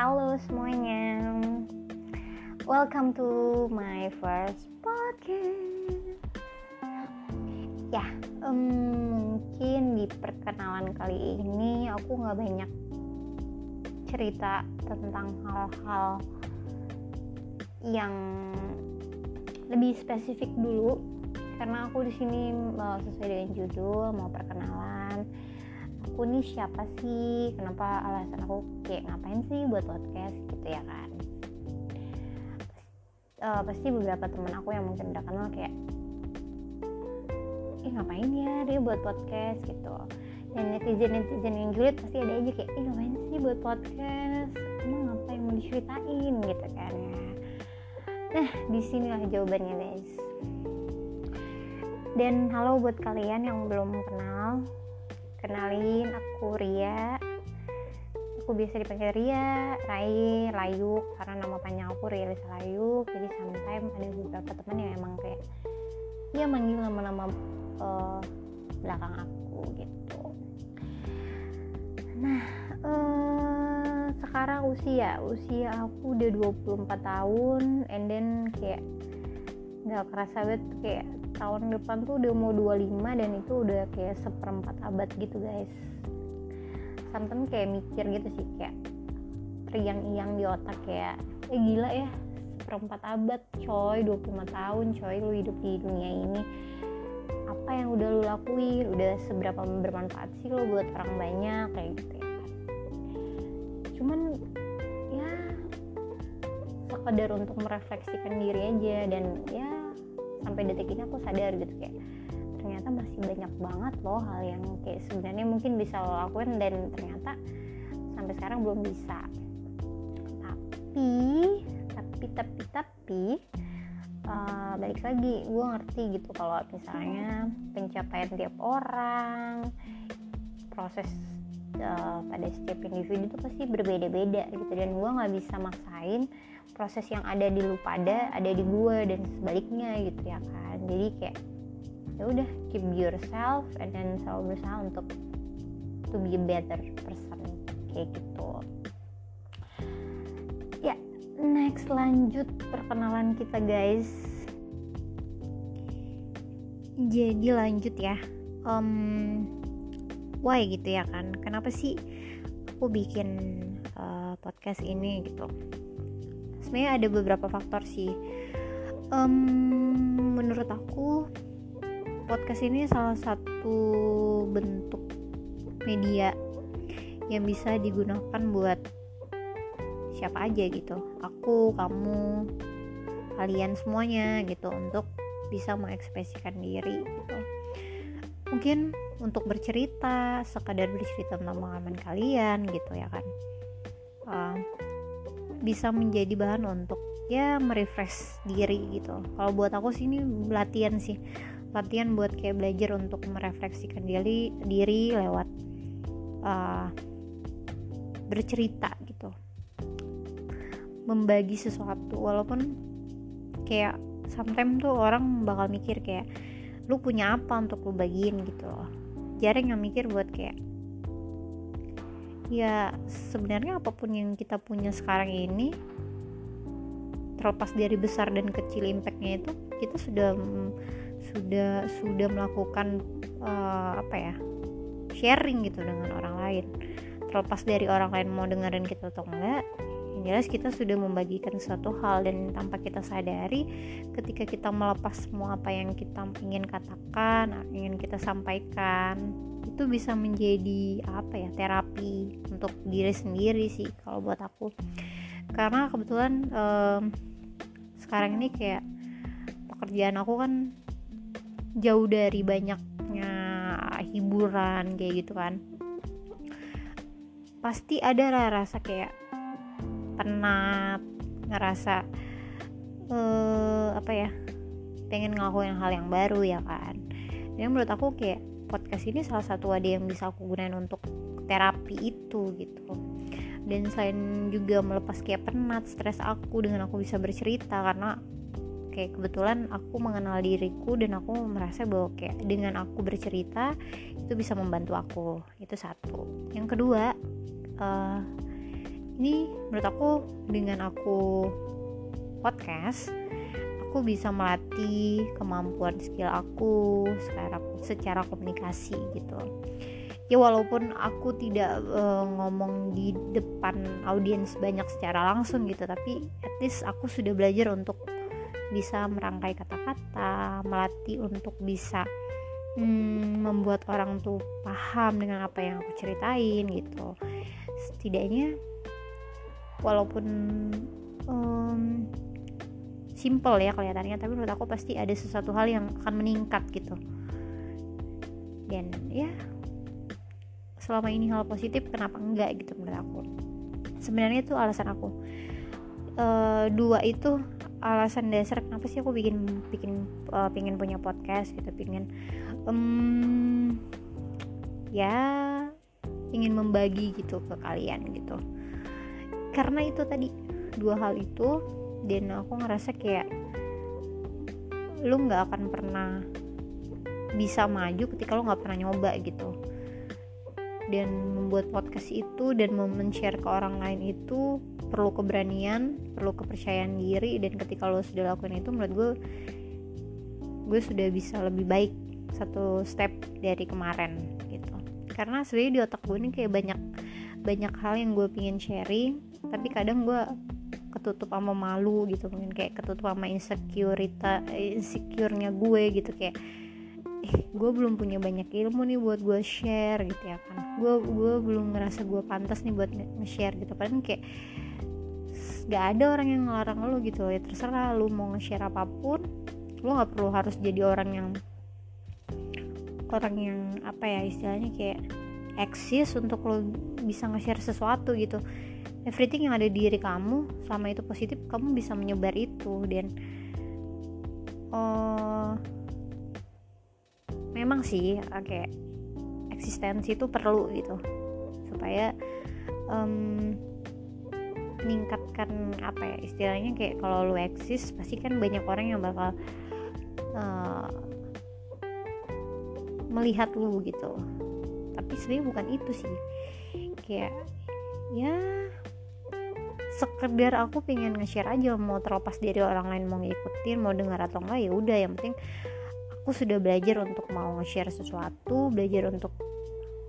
halo semuanya. Welcome to my first podcast. Ya, um, mungkin di perkenalan kali ini aku nggak banyak cerita tentang hal-hal yang lebih spesifik dulu karena aku di sini uh, sesuai dengan judul mau perkenalan aku nih siapa sih? Kenapa alasan aku kayak ngapain sih buat podcast gitu ya kan? Uh, pasti beberapa teman aku yang mungkin udah kenal kayak eh ngapain ya dia buat podcast? gitu. Dan netizen netizen yang julid pasti ada aja kayak eh ngapain sih buat podcast? Emang apa yang mau diceritain? gitu kan ya. Nah di sinilah jawabannya guys. Dan halo buat kalian yang belum kenal kenalin aku Ria. Aku biasa dipanggil Ria, Rai, Layuk karena nama panjang aku Ria Lisa Layuk jadi sometimes ada beberapa teman yang emang kayak ya manggil nama-nama uh, belakang aku gitu. Nah uh, sekarang usia usia aku udah 24 tahun and then kayak nggak kerasa banget kayak tahun depan tuh udah mau 25 dan itu udah kayak seperempat abad gitu guys. Sometimes kayak mikir gitu sih kayak teriang-iang di otak kayak eh gila ya seperempat abad coy 25 tahun coy lu hidup di dunia ini. Apa yang udah lu lakuin? Udah seberapa bermanfaat sih lo buat orang banyak? Kayak gitu ya. Cuman ya sekedar untuk merefleksikan diri aja dan ya sampai detik ini aku sadar gitu kayak ternyata masih banyak banget loh hal yang kayak sebenarnya mungkin bisa lo lakuin dan ternyata sampai sekarang belum bisa. Tapi tapi tapi tapi uh, balik lagi gue ngerti gitu kalau misalnya pencapaian tiap orang proses uh, pada setiap individu itu pasti berbeda-beda gitu. Dan gue nggak bisa maksain proses yang ada di lu pada ada di gue dan sebaliknya gitu ya kan. Jadi kayak ya udah keep yourself and then selalu berusaha untuk to be a better person. Kayak gitu. Ya next lanjut perkenalan kita guys. Jadi lanjut ya. Um, why gitu ya kan. Kenapa sih aku bikin uh, podcast ini gitu? Sebenarnya ada beberapa faktor sih. Um, menurut aku podcast ini salah satu bentuk media yang bisa digunakan buat siapa aja gitu. Aku kamu kalian semuanya gitu untuk bisa mengekspresikan diri gitu mungkin untuk bercerita sekadar bercerita tentang pengalaman kalian gitu ya kan. Uh, bisa menjadi bahan untuk ya merefresh diri gitu. Kalau buat aku sih ini latihan sih. Latihan buat kayak belajar untuk merefleksikan diri diri lewat uh, bercerita gitu. Membagi sesuatu walaupun kayak sometimes tuh orang bakal mikir kayak lu punya apa untuk lu bagiin gitu loh. Jarang yang mikir buat kayak ya sebenarnya apa pun yang kita punya sekarang ini terlepas dari besar dan kecil impactnya itu kita sudah sudah sudah melakukan uh, apa ya sharing gitu dengan orang lain. Terlepas dari orang lain mau dengerin kita atau enggak yang jelas kita sudah membagikan suatu hal dan tanpa kita sadari ketika kita melepas semua apa yang kita ingin katakan ingin kita sampaikan itu bisa menjadi apa ya terapi untuk diri sendiri sih kalau buat aku. Karena kebetulan um, sekarang ini kayak pekerjaan aku kan jauh dari banyaknya hiburan kayak gitu kan. Pasti ada rasa kayak penat ngerasa uh, apa ya pengen ngelakuin hal yang baru ya kan? Dan menurut aku kayak podcast ini salah satu wadah yang bisa aku gunain untuk terapi itu gitu dan selain juga melepas kayak penat stres aku dengan aku bisa bercerita karena kayak kebetulan aku mengenal diriku dan aku merasa bahwa kayak dengan aku bercerita itu bisa membantu aku. Itu satu. Yang kedua uh, ini menurut aku dengan aku podcast aku bisa melatih kemampuan skill aku secara secara komunikasi gitu. Ya walaupun aku tidak uh, ngomong di depan audiens banyak secara langsung gitu tapi at least aku sudah belajar untuk bisa merangkai kata-kata melatih untuk bisa hmm, membuat orang tuh paham dengan apa yang aku ceritain gitu. Setidaknya walaupun um, simple ya kelihatannya tapi menurut aku pasti ada sesuatu hal yang akan meningkat gitu. Dan ya selama ini hal positif kenapa enggak gitu menurut aku. Sebenarnya itu alasan aku. E, dua itu alasan dasar kenapa sih aku bikin bikin uh, pingin punya podcast gitu pingin um, ya ingin membagi gitu ke kalian gitu karena itu tadi dua hal itu dan aku ngerasa kayak lu nggak akan pernah bisa maju ketika lu nggak pernah nyoba gitu. Dan membuat podcast itu dan men-share ke orang lain itu perlu keberanian, perlu kepercayaan diri dan ketika lo sudah lakukan itu menurut gue gue sudah bisa lebih baik satu step dari kemarin gitu. Karena sebenarnya di otak gue ini kayak banyak banyak hal yang gue pingin sharing tapi kadang gue ketutup sama malu gitu mungkin kayak ketutup sama insecurita insecure-nya gue gitu kayak eh gue belum punya banyak ilmu nih buat gue share gitu ya kan. Gue gue belum ngerasa gue pantas nih buat nge-share gitu. Padahal kayak gak ada orang yang ngelarang lo gitu ya terserah lo mau nge-share apa pun lo nggak perlu harus jadi orang yang orang yang apa ya istilahnya kayak eksis untuk lo bisa nge-share sesuatu gitu everything yang ada di diri kamu selama itu positif kamu bisa menyebar itu dan uh, memang sih oke eksistensi itu perlu gitu. Supaya um, meningkatkan apa ya istilahnya kayak kalau lu eksis pasti kan banyak orang yang bakal uh, melihat lu gitu. Tapi sebenarnya bukan itu sih. Kayak ya sekedar aku pengen nge-share aja mau terlepas dari orang lain mau ngikutin mau dengar atau enggak ya udah yang penting aku sudah belajar untuk mau nge-share sesuatu belajar untuk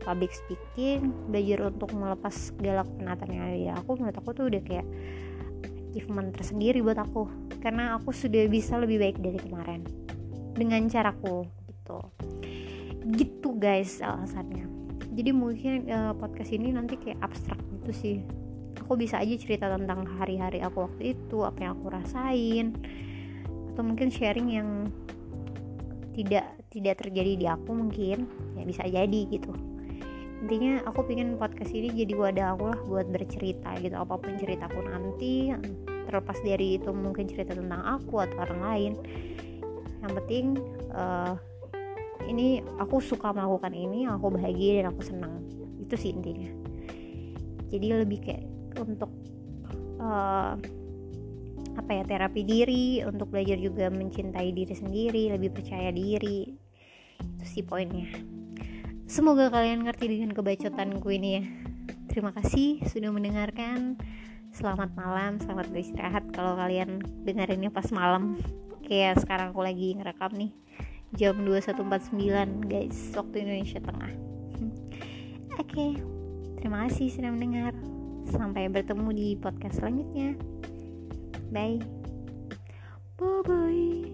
public speaking belajar untuk melepas segala penatan yang ada di aku menurut aku tuh udah kayak achievement tersendiri buat aku. Karena aku sudah bisa lebih baik dari kemarin. Dengan caraku gitu. Gitu guys alasannya. Jadi mungkin uh, podcast ini nanti kayak abstrak gitu sih. Aku bisa aja cerita tentang hari-hari aku waktu itu apa yang aku rasain atau mungkin sharing yang tidak tidak terjadi di aku mungkin ya bisa jadi gitu. Intinya aku pengen podcast ini jadi wadah aku lah buat bercerita gitu apa pun ceritaku nanti terlepas dari itu mungkin cerita tentang aku atau orang lain. Yang penting uh, ini aku suka melakukan ini aku bahagia dan aku senang. Itu sih intinya jadi lebih kayak untuk uh, apa ya terapi diri untuk belajar juga mencintai diri sendiri lebih percaya diri. Itu sih poinnya. Semoga kalian ngerti dengan kebacotanku ini ya. Terima kasih sudah mendengarkan. Selamat malam selamat beristirahat kalau kalian dengerinnya pas malam. Kayak sekarang aku lagi ngerekam nih. Jam 21.49 guys waktu Indonesia Tengah. Oke. okay. Terima kasih sudah mendengar Sampai bertemu di podcast selanjutnya. Bye. Bye bye.